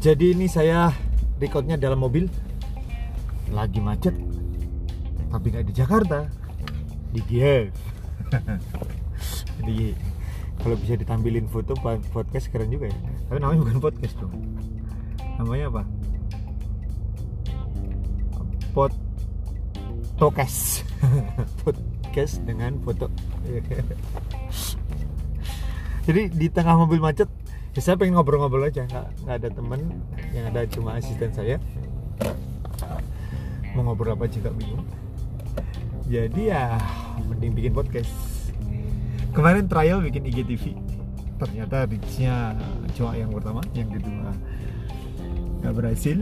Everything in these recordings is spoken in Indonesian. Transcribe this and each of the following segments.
Jadi ini saya recordnya dalam mobil. Lagi macet Tapi nggak di Jakarta. Di Kiev. Jadi kalau bisa ditampilin foto podcast keren juga ya. Tapi namanya bukan podcast dong Namanya apa? Pod Tokes Podcast dengan foto. Jadi di tengah mobil macet ya saya pengen ngobrol-ngobrol aja. Nggak nggak ada temen yang ada cuma asisten saya. Mau ngobrol apa juga bingung. Jadi ya mending bikin podcast. Kemarin trial bikin IGTV ternyata reachnya cuma yang pertama yang kedua. Nggak berhasil.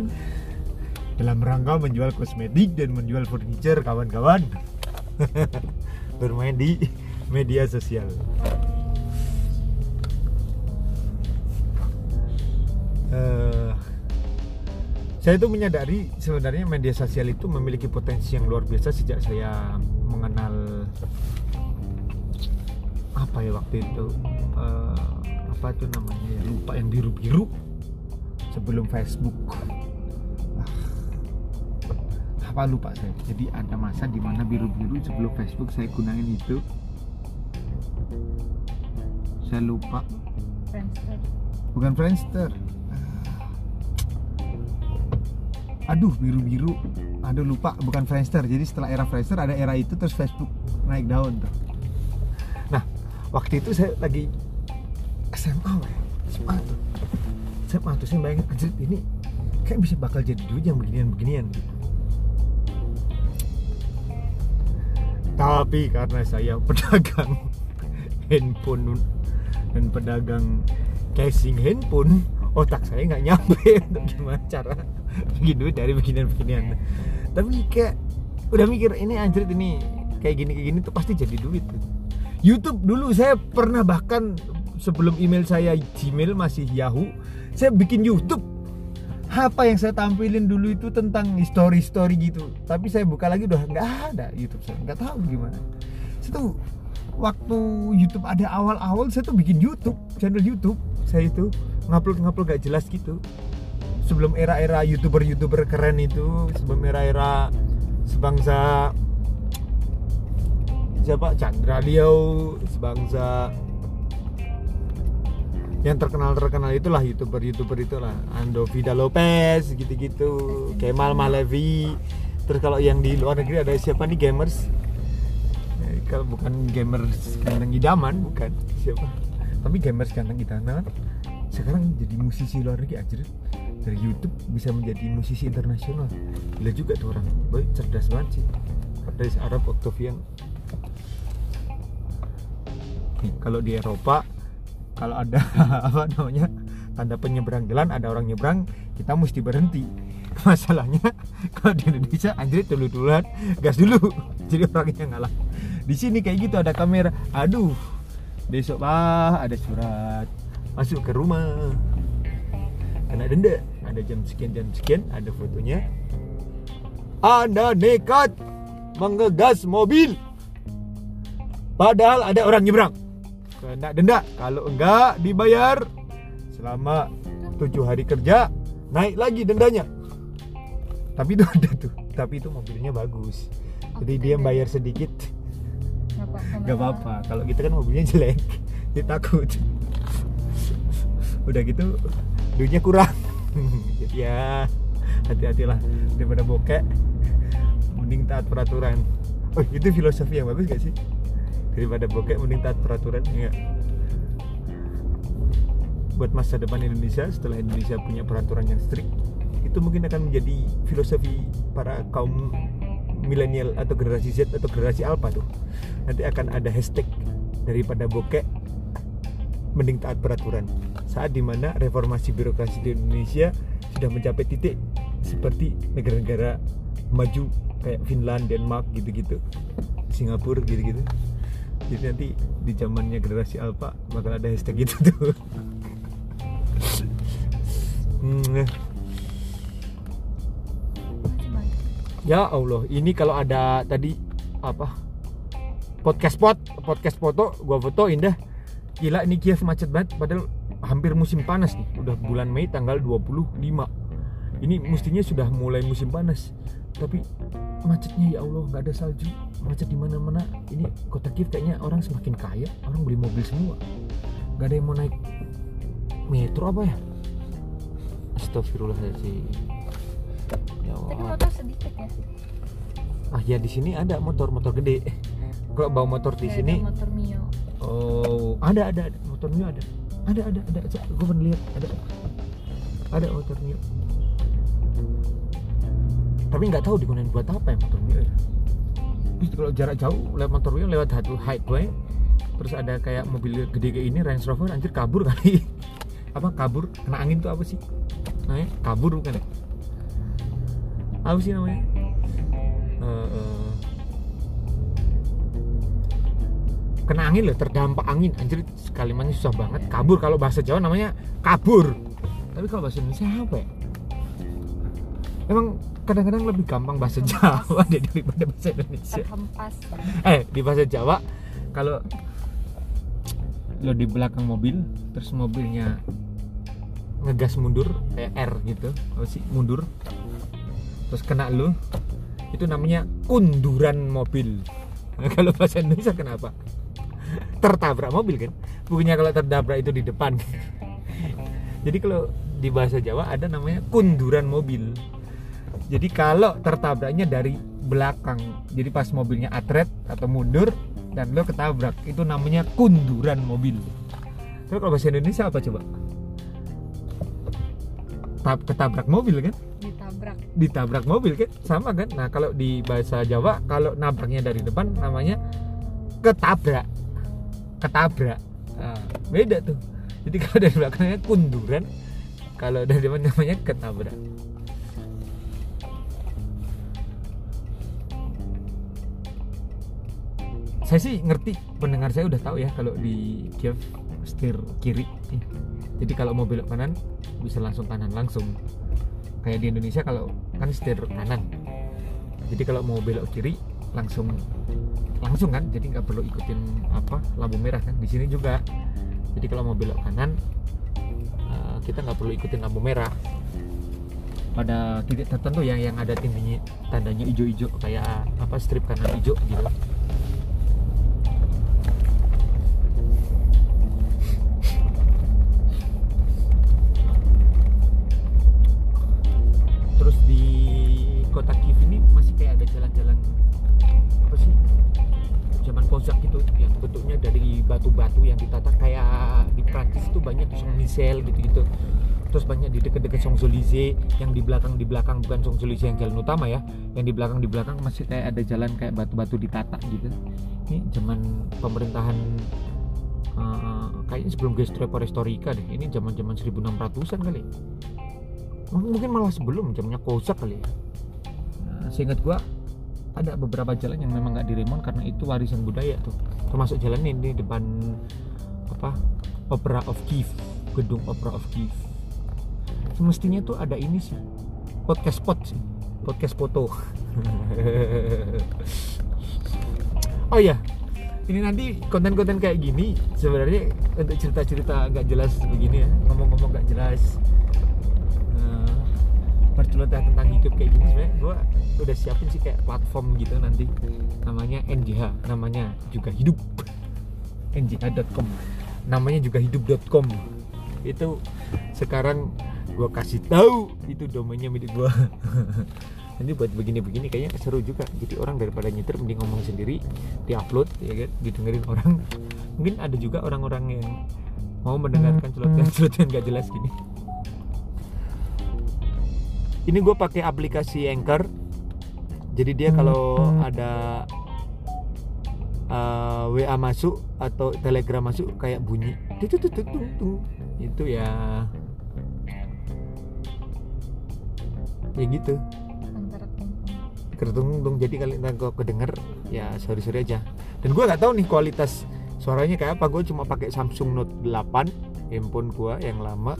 Dalam rangka menjual kosmetik dan menjual furniture kawan-kawan. Bermain di media sosial saya itu menyadari sebenarnya media sosial itu memiliki potensi yang luar biasa sejak saya mengenal apa ya waktu itu eh, apa itu namanya ya lupa yang biru biru sebelum Facebook. Ah, apa lupa saya. Jadi ada masa di mana biru biru sebelum Facebook saya gunain itu. Saya lupa. Friendster. bukan Friendster aduh biru biru aduh lupa bukan Friendster. Jadi setelah era Friendster ada era itu terus Facebook naik daun tuh. Nah waktu itu saya lagi SMA weh. SMA tuh. SMA tuh saya bayangin anjir ini kayak bisa bakal jadi duit yang beginian-beginian gitu. Tapi karena saya pedagang handphone dan pedagang casing handphone otak saya nggak nyampe untuk gimana cara bikin duit dari beginian-beginian. Tapi kayak udah mikir ini anjir ini kayak gini kayak gini tuh pasti jadi duit YouTube dulu saya pernah bahkan sebelum email saya Gmail masih Yahoo saya bikin YouTube. Apa yang saya tampilin dulu itu tentang story story gitu. Tapi saya buka lagi udah nggak ada YouTube saya. Nggak tahu gimana. Saya tuh waktu YouTube ada awal-awal saya tuh bikin YouTube channel YouTube. Saya itu ngupload ngupload gak jelas gitu sebelum era-era youtuber youtuber keren itu sebelum era-era sebangsa siapa? Chandra Liao sebangsa yang terkenal terkenal itulah youtuber youtuber itulah. Ando Vida Lopez gitu gitu Kemal Malevi. Terus kalau yang di luar negeri ada siapa nih gamers? Eh, kalau bukan gamers ganteng idaman bukan. Siapa? Tapi gamers ganteng idaman. Sekarang jadi musisi luar negeri aja dari YouTube bisa menjadi musisi internasional. Gila juga tuh orang. Boy cerdas banget sih. Dari Arab Octavian. Kalau di Eropa kalau ada apa namanya tanda penyeberang jalan ada orang nyebrang kita mesti berhenti. Masalahnya kalau di Indonesia anjir dulu duluan gas dulu. Jadi orangnya ngalah di sini kayak gitu ada kamera. Aduh besok ah ada surat. Masuk ke rumah. Kena denda ada jam sekian jam sekian ada fotonya. Anda nekat mengegas mobil. Padahal ada orang nyebrang. Kena denda kalau enggak dibayar. Selama tujuh hari kerja naik lagi dendanya. Tapi itu ada tuh. Tapi itu mobilnya bagus. Jadi dia bayar sedikit. Nggak apa-apa. nggak apa-apa. Kalau kita kan mobilnya jelek. Dia takut. Udah gitu duitnya kurang ya hati-hatilah daripada bokek. Mending taat peraturan. Oh itu filosofi yang bagus gak sih? Daripada bokek mending taat peraturan ya buat masa depan Indonesia setelah Indonesia punya peraturan yang strict itu mungkin akan menjadi filosofi para kaum milenial atau generasi Z atau generasi Alpha tuh. Nanti akan ada hashtag daripada bokek mending taat peraturan saat di mana reformasi birokrasi di Indonesia sudah mencapai titik seperti negara-negara maju kayak Finland, Denmark gitu-gitu Singapura gitu-gitu jadi nanti di zamannya generasi Alpha bakal ada hashtag itu tuh Hmm. Ya Allah, ini kalau ada tadi apa podcast spot, podcast foto, gua foto indah. Gila ini Kiev macet banget. Padahal hampir musim panas nih. Udah bulan Mei tanggal 25 ini mestinya sudah mulai musim panas. Tapi macetnya ya Allah nggak ada salju. Macet di mana-mana. Ini kota Kiev kayaknya orang semakin kaya orang beli mobil semua. Nggak ada yang mau naik metro apa ya? Astagfirullahaladzim. Ya Tapi Allah motor sedikit ya. ah ya di sini ada motor motor gede. Kalau bawa motor di sini motor Mio. oh ada ada ada. Motor Mio ada. Ada ada ada. Gue pernah lihat. Ada. Ada motor Mio. Tapi nggak tahu digunain buat apa ya motor Mio ya. Terus kalau jarak jauh lewat motor Mio lewat satu highway terus ada kayak mobil gede kayak ini Range Rover anjir kabur kali. Apa kabur? Kena angin tuh apa sih? Namanya kabur bukan ya? Apa sih namanya? Eh, eh, kena angin loh terdampak angin. Anjir kalimatnya susah banget. Kabur kalau bahasa Jawa namanya kabur. Tapi kalau bahasa Indonesia apa ya? Emang kadang-kadang lebih gampang bahasa Jawa deh daripada bahasa Indonesia. Terhempas. eh di bahasa Jawa kalau lo di belakang mobil terus mobilnya ngegas mundur kayak R gitu. Apa sih? Mundur. Terus kena lo itu namanya kunduran mobil. Nah, kalau bahasa Indonesia kenapa tertabrak mobil kan? Bukannya kalau tertabrak itu di depan. Jadi kalau di bahasa Jawa ada namanya kunduran mobil. Jadi kalau tertabraknya dari belakang. Jadi pas mobilnya atret atau mundur dan lo ketabrak itu namanya kunduran mobil. Tapi kalau bahasa Indonesia apa coba? Tab- ketabrak mobil kan? Ditabrak. ditabrak mobil kan? Sama kan? Nah kalau di bahasa Jawa kalau nabraknya dari depan namanya ketabrak ketabrak. Nah, beda tuh. Jadi kalau dari belakangnya kunduran kalau dari depan namanya ketabrak. Saya sih ngerti pendengar saya udah tahu ya kalau di Kiev setir kiri. Jadi kalau mau belok kanan bisa langsung kanan langsung. Kayak di Indonesia kalau kan setir kanan. Jadi kalau mau belok kiri langsung langsung kan? Jadi nggak perlu ikutin apa lampu merah kan? Di sini juga. Jadi kalau mau belok kanan eh, kita nggak perlu ikutin lampu merah. Pada titik tertentu yang yang ada tandanya tandanya hijau-hijau kayak apa strip kanan hijau gitu Champs-Élysées yang di belakang di belakang bukan Champs-Élysées yang jalan utama ya. Yang di belakang di belakang masih kayak ada jalan kayak batu-batu ditata gitu. Ini zaman pemerintahan eh, kayaknya sebelum Gestro Perestroika deh. Ini zaman-zaman 1600-an kali. Mungkin malah sebelum zamannya Kozak kali ya. Nah, seingat gua ada beberapa jalan yang memang nggak diremon karena itu warisan budaya tuh. Termasuk jalan ini di depan apa Opera of Kiev gedung Opera of Kiev semestinya tuh ada ini sih. Podcast spot sih. Podcast foto. Oh ya ini nanti konten-konten kayak gini sebenarnya untuk cerita-cerita nggak jelas begini ya. Ngomong-ngomong nggak jelas. Berceloteh tentang hidup kayak gini sebenarnya gue udah siapin sih kayak platform gitu nanti. Namanya NJH namanya juga hidup. Njh.com namanya juga hidup.com itu sekarang gue kasih tahu. Itu domainnya milik gue nanti buat begini-begini kayaknya seru juga. Jadi orang daripada nyetir mending ngomong sendiri diupload ya kan? Didengerin orang. Mungkin ada juga orang-orang yang mau mendengarkan celotehan-celotehan gak jelas gini. Ini gue pakai aplikasi Anchor. Jadi dia kalau ada uh, WA masuk atau Telegram masuk kayak bunyi itu ya ya gitu kertung jadi kalian kalau kedenger ya sorry sorry aja dan gue nggak tahu nih kualitas suaranya kayak apa gue cuma pakai Samsung Note 8 handphone gue yang lama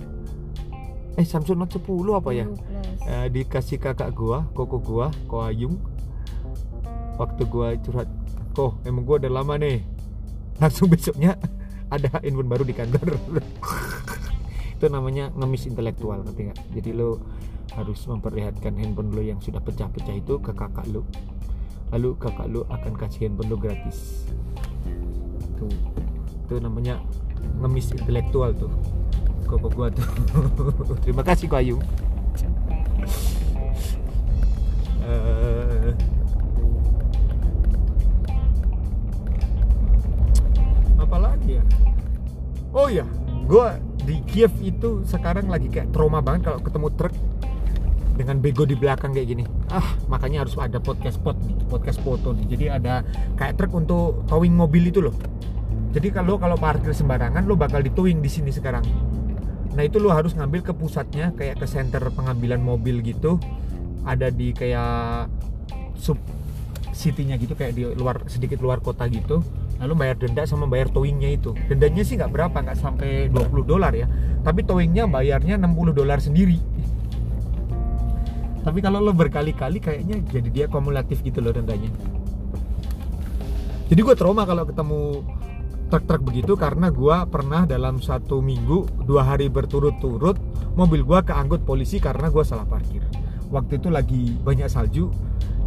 eh Samsung Note 10 apa ya 10 plus. Eh, dikasih kakak gua, koko gua, Ko Ayung. Waktu gua curhat, "Kok, emang gua udah lama nih." Langsung besoknya ada handphone baru di kantor. itu namanya ngemis intelektual ngerti nggak jadi lo harus memperlihatkan handphone lo yang sudah pecah-pecah itu ke kakak lo. Lalu kakak lo akan kasih handphone lo gratis. Tuh. Itu namanya ngemis intelektual tuh. Koko gua tuh. Terima kasih Ko Ayu. Eh, apa lagi ya? Oh ya gua di Kiev itu sekarang lagi kayak trauma banget kalau ketemu truk dengan bego di belakang kayak gini. Ah makanya harus ada podcast spot nih podcast foto nih. Jadi ada kayak truk untuk towing mobil itu loh. Jadi kalau kalau parkir sembarangan lo bakal ditowing di sini sekarang. Nah itu lo harus ngambil ke pusatnya kayak ke center pengambilan mobil gitu. Ada di kayak sub city-nya gitu kayak di luar sedikit luar kota gitu. Lalu bayar denda sama bayar towingnya itu. Dendanya sih nggak berapa nggak sampai 20 dolar ya. Tapi towingnya bayarnya 60 dolar sendiri tapi kalau lo berkali-kali kayaknya jadi dia kumulatif gitu loh dendanya jadi gue trauma kalau ketemu truk-truk begitu karena gue pernah dalam satu minggu dua hari berturut-turut mobil gue keangkut polisi karena gue salah parkir. Waktu itu lagi banyak salju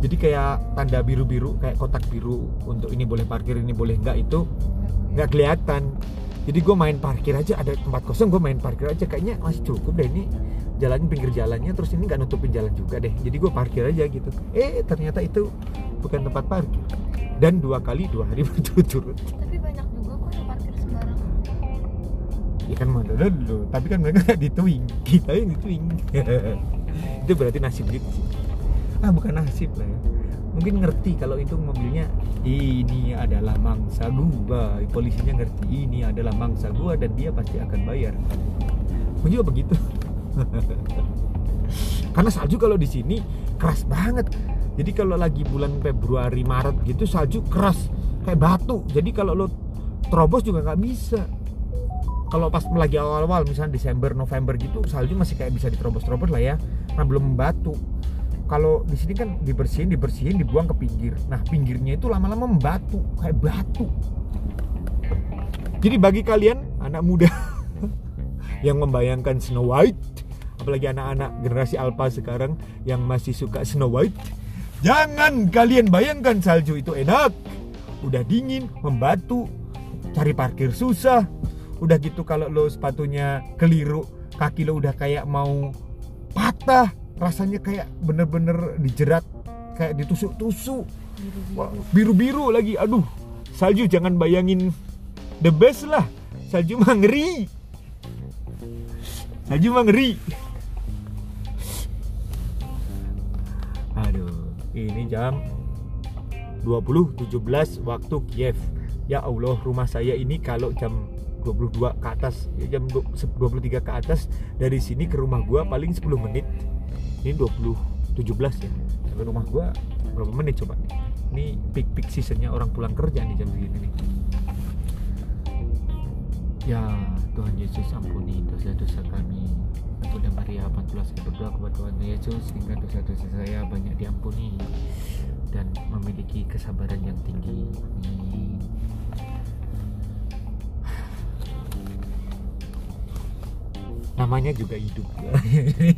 jadi kayak tanda biru-biru kayak kotak biru untuk ini boleh parkir ini boleh enggak itu nggak kelihatan. Jadi gue main parkir aja ada tempat kosong gue main parkir aja kayaknya masih cukup deh ini jalannya pinggir jalannya terus ini nggak nutupin jalan juga deh. Jadi gue parkir aja gitu. Eh ternyata itu bukan tempat parkir. Dan dua kali dua hari berturut-turut. Tapi banyak juga kok yang parkir sembarangan. ya kan mana dulu tapi kan mereka nggak dituing kita yang dituing itu berarti nasib gitu sih. Ah bukan nasib lah ya. Mungkin ngerti kalau itu mobilnya ini adalah mangsa gua. Polisinya ngerti ini adalah mangsa gua dan dia pasti akan bayar. Mungkin juga begitu karena salju kalau di sini keras banget. Jadi kalau lagi bulan Februari Maret gitu salju keras kayak batu. Jadi kalau lo terobos juga nggak bisa. Kalau pas lagi awal-awal misalnya Desember November gitu salju masih kayak bisa diterobos-terobos lah ya. Nah belum membatu kalau di sini kan dibersihin dibersihin dibuang ke pinggir. Nah pinggirnya itu lama-lama membatu kayak batu. Jadi bagi kalian anak muda yang membayangkan Snow White apalagi anak-anak generasi alpha sekarang yang masih suka Snow White. Jangan kalian bayangkan salju itu enak. Udah dingin membatu cari parkir susah. Udah gitu kalau lo sepatunya keliru kaki lo udah kayak mau patah rasanya kayak bener-bener dijerat kayak ditusuk-tusuk. Biru-biru lagi. Aduh salju jangan bayangin. The best lah. Salju mah ngeri. Salju mah ngeri aduh ini jam 20.17 waktu Kiev. Ya Allah rumah saya ini kalau jam 22 ke atas ya jam 23 ke atas dari sini ke rumah gua paling 10 menit. Ini 20 17 ya. Sampai rumah gua berapa menit coba? Ini peak peak seasonnya orang pulang kerja nih jam segini nih. Ya Tuhan Yesus ampuni dosa-dosa kami Bunda Maria bantulah saya berdoa kepada Tuhan Yesus sehingga dosa-dosa saya banyak diampuni dan memiliki kesabaran yang tinggi. Namanya juga hidup.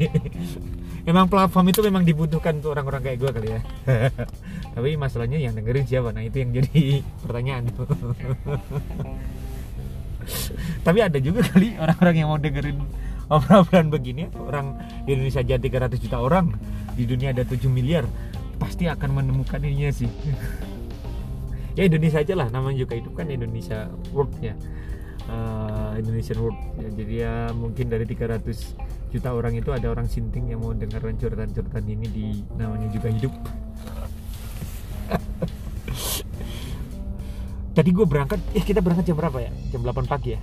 Emang platform itu memang dibutuhkan untuk orang-orang kayak gue kali ya. Tapi masalahnya yang dengerin siapa? Nah itu yang jadi pertanyaan. Tapi ada juga kali orang-orang yang mau dengerin obrolan begini orang di Indonesia aja 300 juta orang di dunia ada 7 miliar pasti akan menemukan ininya sih ya Indonesia aja lah namanya juga hidup kan Indonesia World ya uh, Indonesian World ya, jadi ya mungkin dari 300 juta orang itu ada orang sinting yang mau dengarkan curhatan-curhatan ini di namanya juga hidup tadi gue berangkat eh kita berangkat jam berapa ya jam 8 pagi ya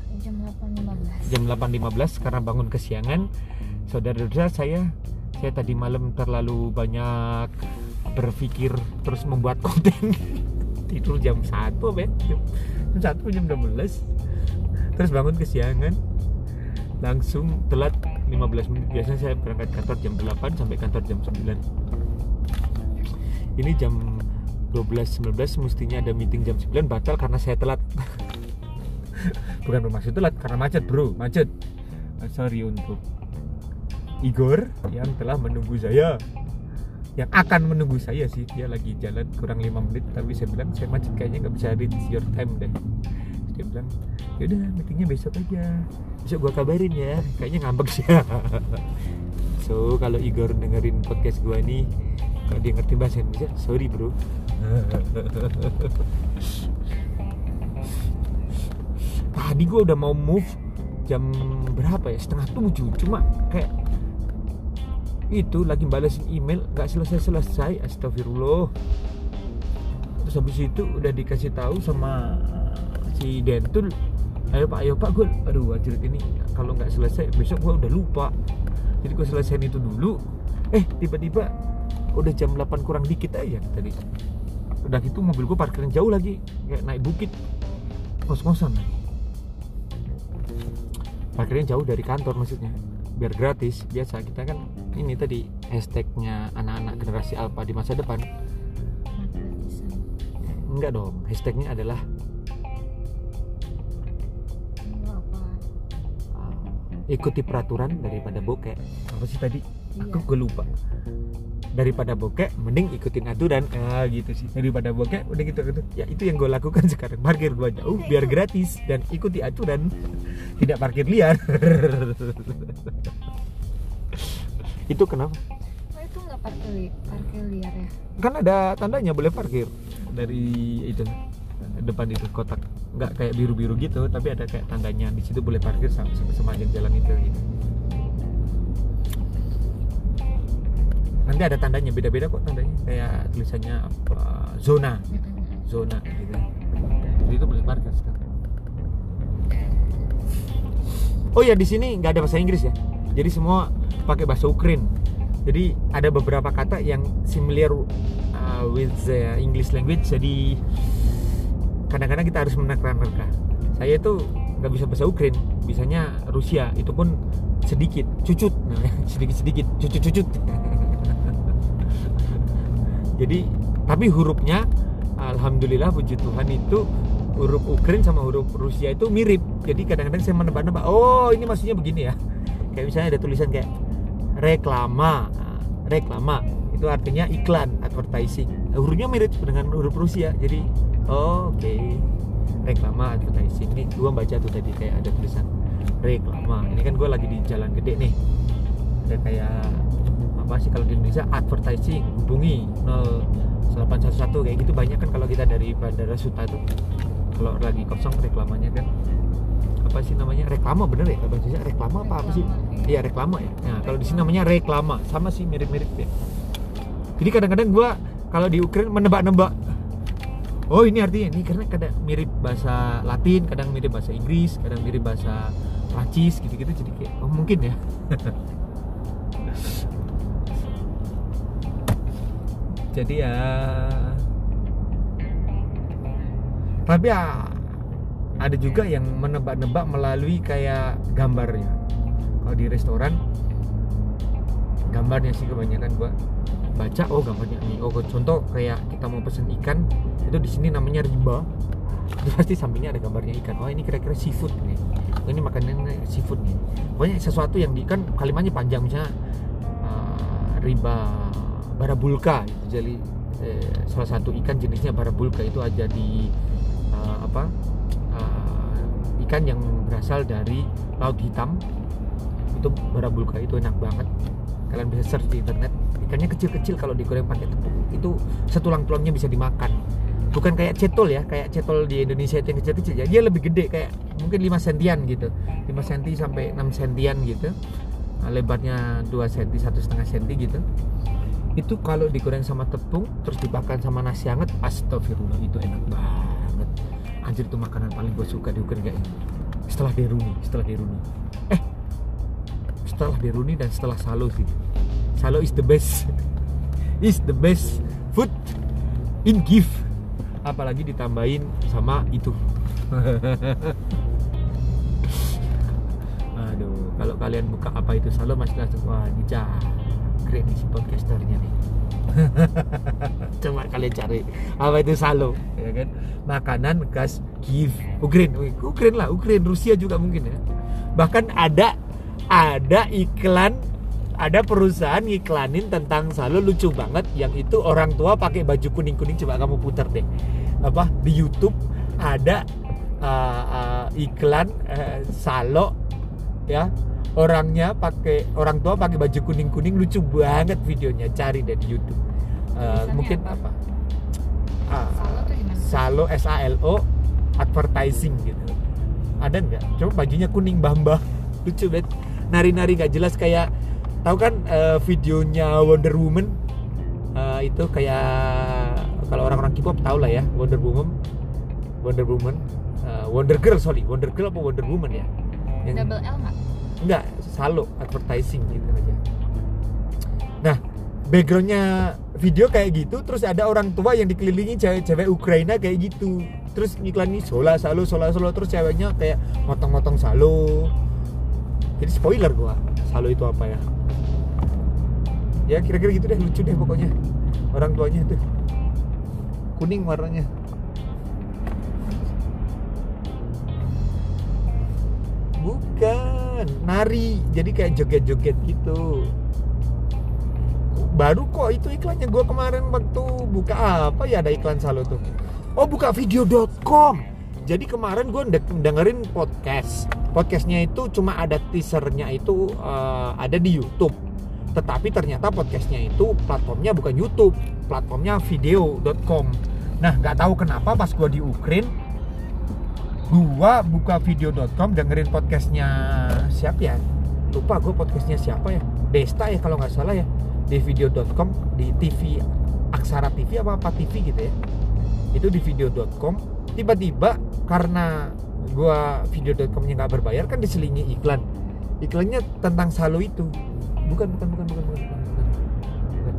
Jam 8.15. jam 8.15 karena bangun kesiangan. Saudara-saudara saya saya tadi malam terlalu banyak berpikir terus membuat konten. Tidur jam 1 apa ya jam, jam 1 jam 12 terus bangun kesiangan. Langsung telat 15 menit. Biasanya saya berangkat kantor jam 8 sampai kantor jam 9 ini jam 12.19 mestinya ada meeting jam 9 batal karena saya telat bukan bermaksud telat karena macet bro. Macet. Eh, sorry untuk Igor yang telah menunggu saya. Yang akan menunggu saya sih. Dia lagi jalan kurang lima menit tapi saya bilang saya macet kayaknya nggak bisa reach your time deh. Dia bilang yaudah meetingnya besok aja. Besok gua kabarin ya. Kayaknya ngambek sih. So kalau Igor dengerin podcast gua nih kalau dia ngerti bahasa Indonesia sorry bro tadi gua udah mau move jam berapa ya? Setengah tujuh. Cuma kayak itu lagi balesin email nggak selesai selesai astagfirullah. Terus habis itu udah dikasih tahu sama si Dentul. Ayo pak ayo pak. Gue aduh anjir ini kalau nggak selesai besok gue udah lupa. Jadi gue selesaiin itu dulu. Eh tiba-tiba udah jam 8 kurang dikit aja tadi. Udah gitu mobil gue parkiran jauh lagi kayak naik bukit. Kos-kosan lagi parkirnya jauh dari kantor maksudnya. Biar gratis. Biasa kita kan ini tadi hashtagnya anak-anak generasi alpha di masa depan. Enggak dong hashtagnya adalah uh, ikuti peraturan daripada bokeh apa sih tadi? Aku Iya. gue lupa daripada bokeh mending ikutin aturan. Ah gitu sih. Daripada bokeh udah gitu gitu ya itu yang gue lakukan sekarang. Parkir gue jauh biar gratis dan ikuti aturan. Tidak parkir liar. Itu kenapa? Oh itu nggak parkir li- parkir liar ya? Kan ada tandanya boleh parkir. Dari itu depan itu kotak. Nggak kayak biru biru gitu tapi ada kayak tandanya. Di situ boleh parkir sama sepanjang jalan itu gitu nanti ada tandanya beda beda kok tandanya. Kayak tulisannya apa zona. Zona gitu. Jadi itu boleh parkir oh ya di sini nggak ada bahasa Inggris ya. Jadi semua pakai bahasa Ukraine. Jadi ada beberapa kata yang similar uh, with the English language. Jadi kadang-kadang kita harus menerka-nerka. Saya itu nggak bisa bahasa Ukraine bisanya Rusia. Itu pun sedikit cucut sedikit sedikit cucut cucut jadi tapi hurufnya alhamdulillah puji Tuhan itu huruf Ukraine sama huruf Rusia itu mirip. Jadi kadang-kadang saya menebak-nebak oh ini maksudnya begini ya. Kayak misalnya ada tulisan kayak reklama. Nah, reklama itu artinya iklan advertising. Hurufnya mirip dengan huruf Rusia jadi oh, oke. Reklama advertising. Nih gua baca tuh tadi kayak ada tulisan reklama. Ini kan gue lagi di jalan gede nih. Ada kayak apa sih kalau di Indonesia advertising hubungi 0811 kayak gitu banyak kan kalau kita dari Bandara Suta tuh. Kalau lagi kosong reklamanya kan. Apa sih namanya? Reklama bener ya? Kalau bahasa reklama apa apa sih? Iya reklama ya. Nah kalau di sini namanya reklama. Sama sih mirip-mirip ya. Jadi kadang-kadang gua kalau di Ukraina menebak-nebak. Oh ini artinya ini karena kadang mirip bahasa Latin kadang mirip bahasa Inggris kadang mirip bahasa Prancis gitu-gitu. Jadi kayak oh mungkin ya jadi ya. Tapi ya ada juga yang menebak-nebak melalui kayak gambarnya. Kalau di restoran gambarnya sih kebanyakan gua baca oh gambarnya nih oh contoh kayak kita mau pesen ikan itu di sini namanya riba itu pasti sampingnya ada gambarnya ikan. Oh ini kira-kira seafood nih. Oh, ini makanannya seafood nih. Pokoknya sesuatu yang di kan kalimatnya panjang misalnya uh, riba barabulka gitu. jadi eh, salah satu ikan jenisnya barabulka itu aja di uh, apa uh, ikan yang berasal dari laut hitam. Itu barabulka itu enak banget. Kalian bisa search di internet. Ikannya kecil-kecil kalau digoreng pakai tepung. Itu setulang-tulangnya bisa dimakan. Bukan kayak cetol ya kayak cetol di Indonesia itu yang kecil-kecil ya. Dia lebih gede kayak mungkin 5 sentian gitu. 5 senti sampai 6 sentian gitu. Nah, lebarnya 2 senti satu setengah senti gitu itu kalau digoreng sama tepung terus dimakan sama nasi hangat astagfirullah itu enak banget. Anjir itu makanan paling gue suka di Ukraina ini setelah Deruni setelah Deruni eh setelah Deruni dan setelah Salo sih. Salo is the best. Is the best food in gift. Apalagi ditambahin sama itu. Aduh kalau kalian buka apa itu Salo masih langsung wah ini great nih si podcasternya nih coba kalian cari. Apa itu Salo? Ya kan? Makanan bekas gift. Ukraine Ukraine lah Ukraine Rusia juga mungkin ya. Bahkan ada ada iklan ada perusahaan ngiklanin tentang salo lucu banget. Yang itu orang tua pakai baju kuning kuning coba kamu putar deh. Apa? Di YouTube ada uh, uh, iklan uh, salo ya orangnya pakai orang tua pakai baju kuning kuning lucu banget videonya cari deh di YouTube. Uh, mungkin apa? apa, Ah, Salo S A L O advertising gitu. Ada nggak? Coba bajunya kuning bamba lucu banget. Nari-nari nggak jelas kayak tahu kan eh, videonya Wonder Woman? Eh, itu kayak kalau orang-orang K-pop tahu lah ya Wonder Woman. Wonder Woman. Eh, Wonder Girl sorry. Wonder Girl apa Wonder Woman ya? Yang Double L nggak? Enggak Salo advertising gitu aja. Nah backgroundnya video kayak gitu terus ada orang tua yang dikelilingi cewek-cewek Ukraina kayak gitu. Terus iklan ini sola salo sola salo terus ceweknya kayak motong-motong salo. Jadi spoiler gua salo itu apa ya? Ya kira-kira gitu deh lucu deh pokoknya. Orang tuanya tuh. Kuning warnanya nari. Jadi kayak joget-joget gitu. Baru kok itu iklannya gua kemarin waktu buka apa ya ada iklan salo tuh. Oh buka video.com jadi kemarin gue dengerin podcast. Podcastnya itu cuma ada teasernya itu eh, ada di YouTube. Tetapi ternyata podcastnya itu platformnya bukan YouTube platformnya video.com nah nggak tahu kenapa pas gua di Ukraine gua buka video.com dengerin podcastnya siapa ya? Lupa gue podcastnya siapa ya? Desta ya kalau nggak salah ya. Di video.com di TV Aksara TV apa apa TV gitu ya. Itu di video.com tiba-tiba karena gua video.comnya nggak berbayar kan diselingi iklan. Iklannya tentang salo itu. Bukan bukan bukan bukan bukan, bukan, bukan.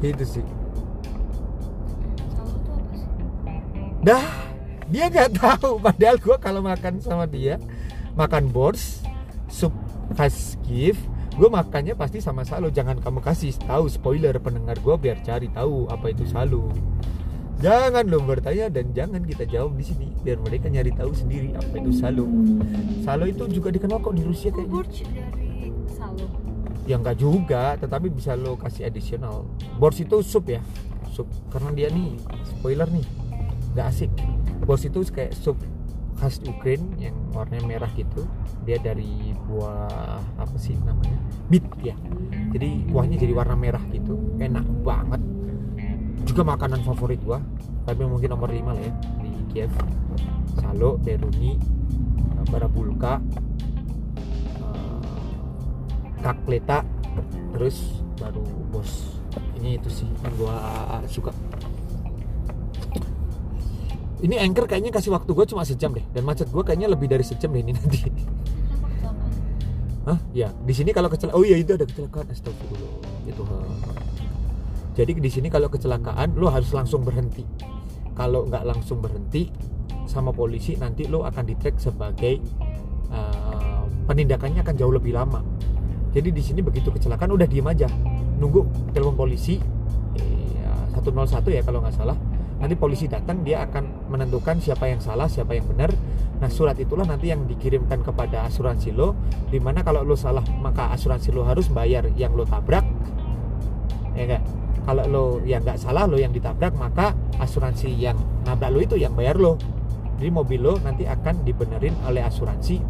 Itu sih Dah, dia nggak tahu. Padahal gua kalau makan sama dia, makan bors, sup khas Kiev, gue makannya pasti sama salo. Jangan kamu kasih tahu spoiler pendengar gua biar cari tahu apa itu salo. Jangan lo bertanya dan jangan kita jawab di sini biar mereka nyari tahu sendiri apa itu salo. Salo itu juga dikenal kok di Rusia kayak gitu. Burj dari Salo? Ya nggak juga, tetapi bisa lo kasih additional. Bors itu sup ya, sup. Karena dia nih spoiler nih, nggak asik. Bors itu kayak sup khas Ukraine yang warnanya merah gitu. Dia dari buah apa sih namanya? Beet ya. Jadi kuahnya jadi warna merah gitu, enak banget. Juga makanan favorit gua, tapi mungkin nomor 5 lah ya di Kiev. Salo, Beruni, Barabulka, eh, kakleta terus baru bos ini itu sih yang gua suka ini anchor kayaknya kasih waktu gua cuma sejam deh dan macet gua kayaknya lebih dari sejam deh ini nanti? Hah? Ya, di sini kalau kecelakaan oh iya itu ada kecelakaan astagfirullah. Itu ha. Jadi di sini kalau kecelakaan lo harus langsung berhenti. Kalau nggak langsung berhenti sama polisi nanti lo akan di track sebagai uh, penindakannya akan jauh lebih lama. Jadi di sini begitu kecelakaan udah diem aja, nunggu telepon polisi eh, 101 ya kalau nggak salah. Nanti polisi datang dia akan menentukan siapa yang salah, siapa yang benar. Nah surat itulah nanti yang dikirimkan kepada asuransi lo, di mana kalau lo salah maka asuransi lo harus bayar yang lo tabrak, ya enggak. Kalau lo yang nggak salah lo yang ditabrak maka asuransi yang nabrak lo itu yang bayar lo. Jadi mobil lo nanti akan dibenerin oleh asuransi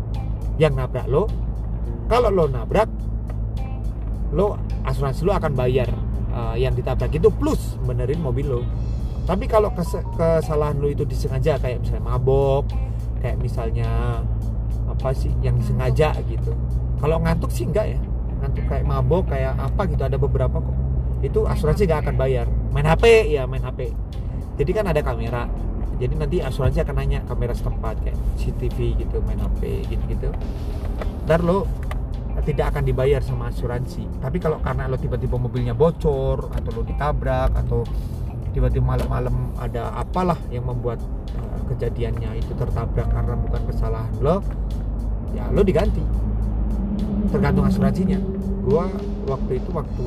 yang nabrak lo. Kalau lo nabrak, lo asuransi lo akan bayar uh, yang ditabrak itu plus benerin mobil lo. Tapi kalau kes- kesalahan lo itu disengaja kayak misalnya mabok, kayak misalnya apa sih yang disengaja gitu. Kalau ngantuk sih enggak ya. Ngantuk kayak mabok kayak apa gitu ada beberapa kok. Itu asuransi nggak akan bayar. Main HP ya main HP. Jadi kan ada kamera. Jadi nanti asuransi akan nanya kamera setempat kayak CCTV gitu main HP gitu-gitu. Ntar lo tidak akan dibayar sama asuransi. Tapi kalau karena lo tiba-tiba mobilnya bocor atau lo ditabrak atau tiba-tiba malam-malam ada apalah yang membuat uh, kejadiannya itu tertabrak karena bukan kesalahan lo, ya lo diganti. Tergantung asuransinya. Gua waktu itu waktu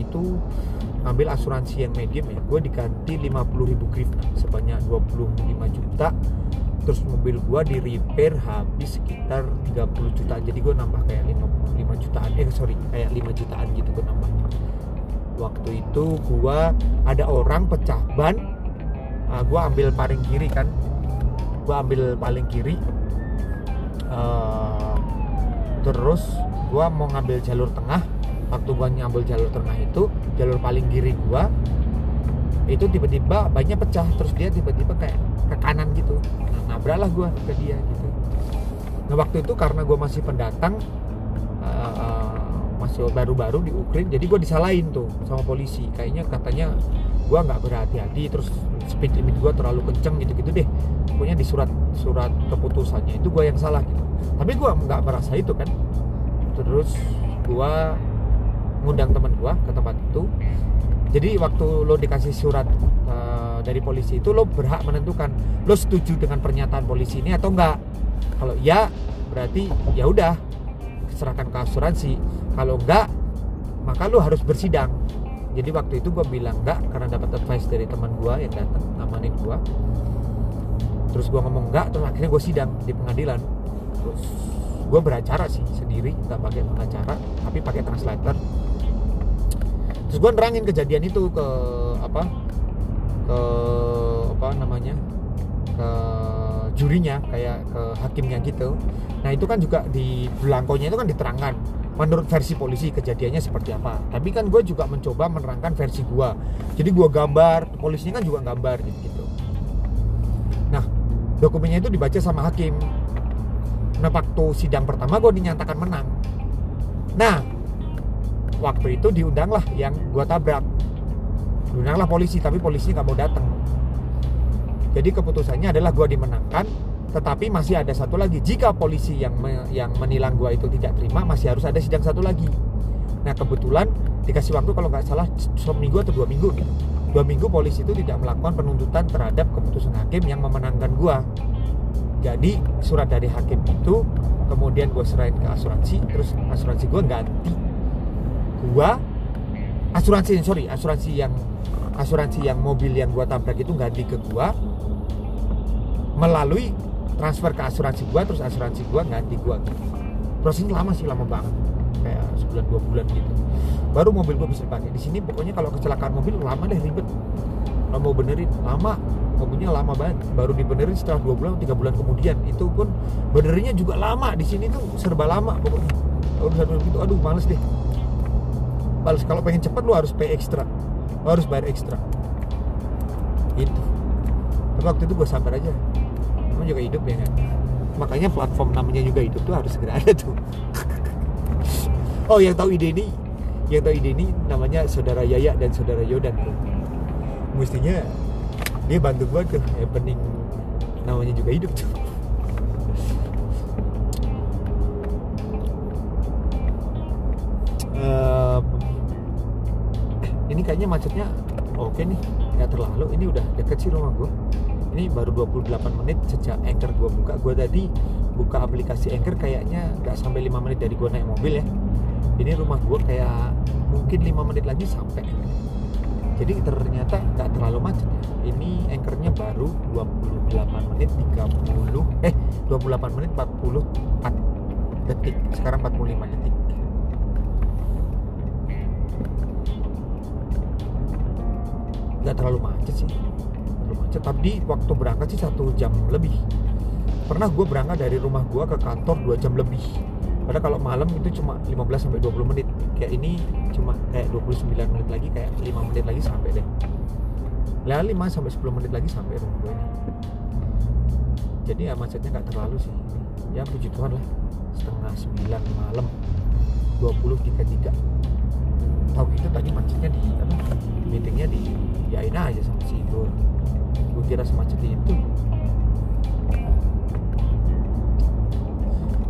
itu ambil asuransi yang medium ya, gue diganti 50.000 ribu grivna sebanyak 25 juta terus mobil gua di repair habis sekitar 30 juta jadi gua nambah kayak 5, 5 jutaan eh sorry kayak 5 jutaan gitu gua nambah waktu itu gua ada orang pecah ban. Ah, gua ambil paling kiri kan. Gua ambil paling kiri. Eh, terus gua mau ngambil jalur tengah. Waktu gua ngambil jalur tengah itu jalur paling kiri gua itu tiba-tiba banyak pecah. Terus dia tiba-tiba kayak ke kanan gitu. Nah, nabraklah gua ke dia gitu. Nah waktu itu karena gua masih pendatang eh, masih baru-baru di Ukraina jadi gua disalahin tuh sama polisi. Kayaknya katanya gua nggak berhati-hati terus speed limit gua terlalu kenceng gitu-gitu deh. Pokoknya di surat surat keputusannya itu gua yang salah gitu. Tapi gua nggak merasa itu kan. Terus gua ngundang teman gua ke tempat itu. Jadi waktu lo dikasih surat eh, dari polisi itu lo berhak menentukan lo setuju dengan pernyataan polisi ini atau enggak kalau ya berarti ya udah serahkan ke asuransi. Kalau enggak maka lo harus bersidang. Jadi waktu itu gue bilang enggak karena dapat advice dari teman gue yang datang namanin gue terus gue ngomong enggak terus akhirnya gue sidang di pengadilan. Terus gue beracara sih sendiri nggak pakai pengacara tapi pakai translator. Terus gue nerangin kejadian itu ke apa ke apa namanya ke jurinya kayak ke hakimnya gitu. Nah itu kan juga di belangkonya itu kan diterangkan menurut versi polisi kejadiannya seperti apa. Tapi kan gue juga mencoba menerangkan versi gue jadi gue gambar polisinya kan juga gambar gitu, nah dokumennya itu dibaca sama hakim. Nah waktu sidang pertama gue dinyatakan menang. Nah waktu itu diundanglah yang gue tabrak. Diundanglah polisi tapi polisi nggak mau datang jadi keputusannya adalah gue dimenangkan tetapi masih ada satu lagi. Jika polisi yang me- yang menilang gue itu tidak terima masih harus ada sidang satu lagi. Nah kebetulan dikasih waktu kalau nggak salah seminggu atau dua minggu gitu. Dua minggu polisi itu tidak melakukan penuntutan terhadap keputusan hakim yang memenangkan gue jadi surat dari hakim itu kemudian gue serahin ke asuransi terus asuransi gue ganti. Gua asuransi sorry asuransi yang asuransi yang mobil yang gua tabrak itu ganti ke gua melalui transfer ke asuransi gua terus asuransi gua ganti gua prosesnya lama sih lama banget. Kayak sebulan dua bulan gitu. Baru mobil gua bisa dipakai. Di sini pokoknya kalau kecelakaan mobil lama deh ribet. Kalau mau benerin lama. Mobilnya lama banget. Baru dibenerin setelah dua bulan tiga bulan kemudian. Itu pun benerinnya juga lama. Di sini tuh serba lama pokoknya. Urusan gitu aduh males deh. Males. Kalau pengen cepat lu harus pay ekstra lu harus bayar ekstra itu tapi waktu itu gue sabar aja emang juga hidup ya kan makanya platform namanya juga hidup tuh harus segera ada tuh. Oh yang tahu ide ini yang tahu ide ini namanya saudara Yaya dan saudara Yodan. Tuh mestinya dia bantu gue ke happening namanya juga hidup tuh. Ini kayaknya macetnya oke nih nggak terlalu ini udah deket sih rumah gue ini baru 28 menit sejak anchor gue buka. Gue tadi buka aplikasi anchor kayaknya nggak sampai 5 menit dari gue naik mobil ya. Ini rumah gue kayak mungkin 5 menit lagi sampai. Jadi ternyata nggak terlalu macet ya. Ini anchornya baru 28 menit 30 eh 28 menit 44 detik. Sekarang 45 detik. Nggak terlalu macet sih tapi waktu berangkat sih satu jam lebih. Pernah gue berangkat dari rumah gue ke kantor dua jam lebih. Padahal kalau malam itu cuma 15 sampai 20 menit. Kayak ini cuma kayak 29 menit lagi kayak 5 menit lagi sampai deh. Lah 5 sampai 10 menit lagi sampai rumah gue ini. Jadi ya macetnya nggak terlalu sih. Ya puji Tuhan lah. Setengah 9 malam. 20.33 tahu gitu tadi macetnya di apa meetingnya di diain aja sama si itu gue kira semacet itu.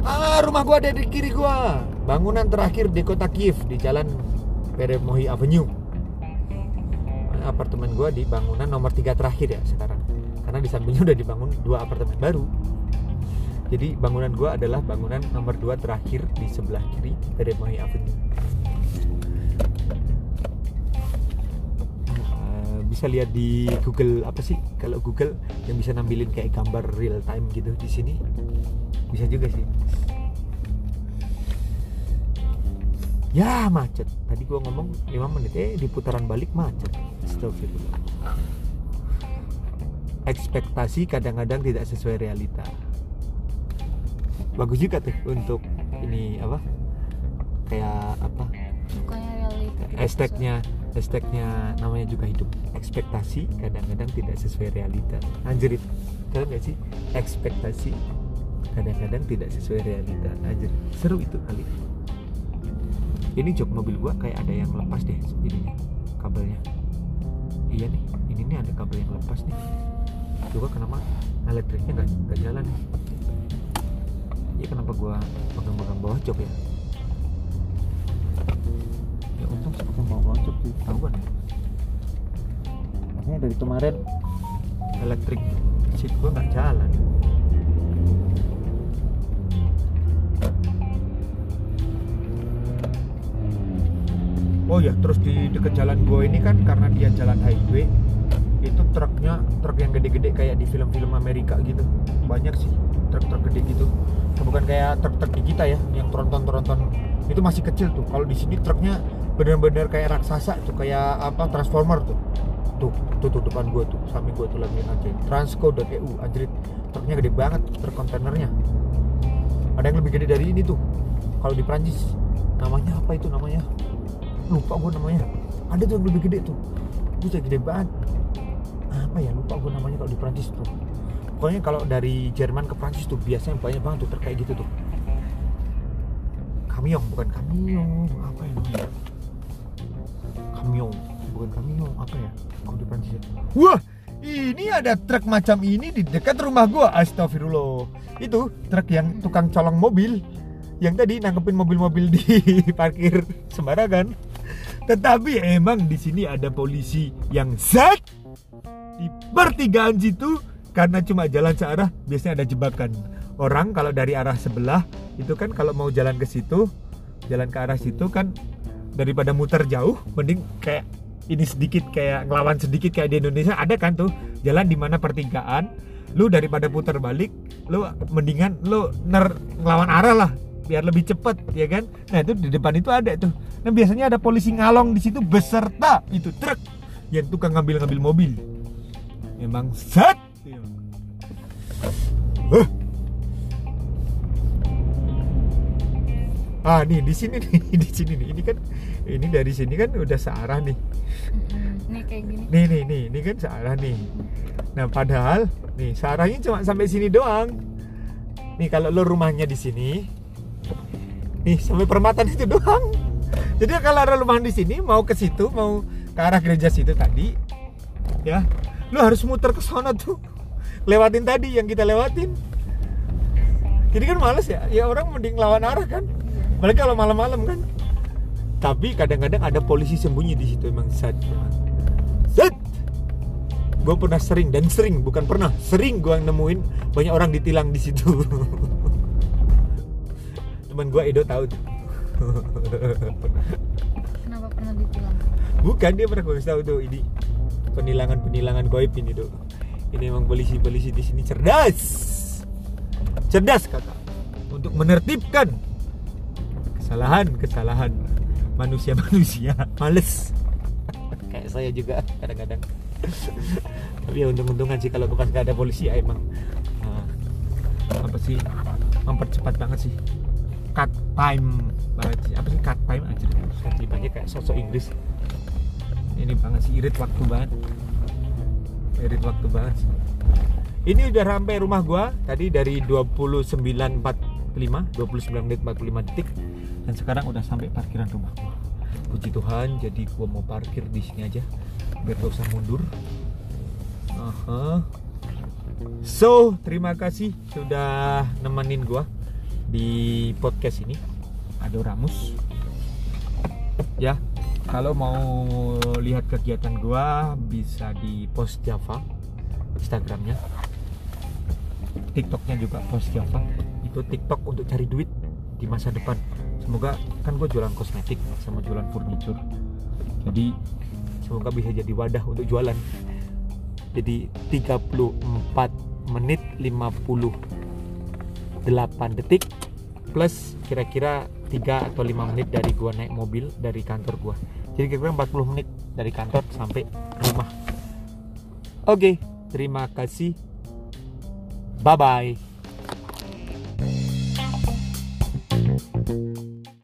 Ah rumah gua ada di kiri gua. Bangunan terakhir di kota Kiev di jalan Peremohi Avenue. Apartemen gua di bangunan nomor tiga terakhir ya sekarang. Karena di sampingnya udah dibangun dua apartemen baru. Jadi bangunan gua adalah bangunan nomor dua terakhir di sebelah kiri Peremohi Avenue bisa lihat di Google apa sih? Kalau Google yang bisa nampilin kayak gambar real time gitu di sini bisa juga sih. Ya macet. Tadi gua ngomong 5 menit. Eh di putaran balik macet. Astagfirullah. Ekspektasi kadang-kadang tidak sesuai realita. Bagus juga tuh untuk ini apa? Kayak apa? Bukannya reality. tidak hashtagnya hashtagnya namanya juga hidup ekspektasi kadang-kadang tidak sesuai realita. Anjir itu tahu nggak sih? Ekspektasi kadang-kadang tidak sesuai realita. Anjir seru itu kali ini jok mobil gua kayak ada yang lepas deh ininya kabelnya. Iya nih ini nih ada kabel yang lepas nih. Coba kenapa elektriknya nggak nggak jalan nih? Ya kenapa gua pegang-pegang bawah jok ya? Ya untung sih pegang bawah jok sih. Tahuan ya makanya dari kemarin elektrik seat gua nggak jalan Oh ya, terus di dekat jalan gua ini kan karena dia jalan highway, itu truknya truk yang gede-gede kayak di film-film Amerika gitu. Banyak sih truk-truk gede gitu. Bukan kayak truk-truk di kita ya, yang tronton-tronton itu masih kecil tuh. Kalau di sini truknya benar-benar kayak raksasa tuh, kayak apa transformer tuh. Tuh, tuh, tuh depan gua tuh, samping gua tuh lagi aja. Transco.eu, anjrit. Truknya gede banget, truk kontainernya. Ada yang lebih gede dari ini tuh. Kalau di Prancis, namanya apa itu namanya? lupa gue namanya ada tuh yang lebih gede tuh itu gede banget apa ya lupa gue namanya kalau di Prancis tuh pokoknya kalau dari Jerman ke Prancis tuh biasanya banyak banget tuh terkait gitu tuh kamiong bukan kamiong apa ya namanya kamiong bukan kamiong apa ya? Kalau di Prancis ya. Wah ini ada truk macam ini di dekat rumah gua. Astagfirullah. Itu truk yang tukang colong mobil. Yang tadi nangkepin mobil-mobil di parkir sembarangan. Tetapi emang di sini ada polisi yang zat. Di pertigaan situ karena cuma jalan searah biasanya ada jebakan. Orang kalau dari arah sebelah itu kan kalau mau jalan ke situ jalan ke arah situ kan daripada muter jauh mending kayak ini sedikit kayak ngelawan sedikit kayak di Indonesia ada kan tuh jalan di mana pertigaan lu daripada putar balik lu mendingan lu ner ngelawan arah lah biar lebih cepet ya kan? Nah itu di depan itu ada tuh. Nah biasanya ada polisi ngalong di situ beserta itu truk yang tukang ngambil-ngambil mobil. Emang set. Huh. ah nih di sini nih di sini nih. Ini kan ini dari sini kan udah searah nih. Nih kayak gini. nih nih nih ini kan searah nih. Nah padahal nih searahnya cuma sampai sini doang. Nih kalau lo rumahnya di sini nih sampai perempatan itu doang. Jadi kalau ada rumahan di sini mau ke situ mau ke arah gereja situ tadi ya lo harus muter ke sana tuh. Lewatin tadi yang kita lewatin. Jadi kan males ya ya orang mending lawan arah kan. Apalagi kalau malam-malam kan tapi kadang-kadang ada polisi sembunyi di situ emang sad. Sad! Gue pernah sering dan sering bukan pernah sering gue nemuin banyak orang ditilang di situ. Teman gue Edo tahu tuh. Kenapa pernah ditilang? bukan dia pernah gue tahu tuh ini penilangan penilangan goib ini tuh. Ini emang polisi polisi di sini cerdas. Cerdas kakak untuk menertibkan kesalahan kesalahan manusia manusia males. Kayak saya juga kadang-kadang. Tapi ya untung-untungan sih kalau pas gak ada polisi ya emang. Ah, apa sih? Mempercepat banget sih. Cut time banget sih. Apa sih cut time aja banyak kayak sosok Inggris. Ini banget sih irit waktu banget. Irit waktu banget sih. Ini udah sampai rumah gua. Tadi dari 29.45 29 menit 45 detik. Dan sekarang udah sampai parkiran rumah gua. Puji Tuhan jadi gua mau parkir di sini aja biar gak usah mundur. Aha. so terima kasih sudah nemenin gua di podcast ini. Ado Ramus. Ya kalau mau lihat kegiatan gua bisa di post Java Instagramnya. TikToknya juga post Java itu TikTok untuk cari duit di masa depan. Semoga kan gue jualan kosmetik sama jualan furniture. Jadi semoga bisa jadi wadah untuk jualan. Jadi 34 menit 58 detik plus kira-kira 3 atau 5 menit dari gua naik mobil dari kantor gua. Jadi kira-kira 40 menit dari kantor sampai rumah. Oke terima kasih. Bye bye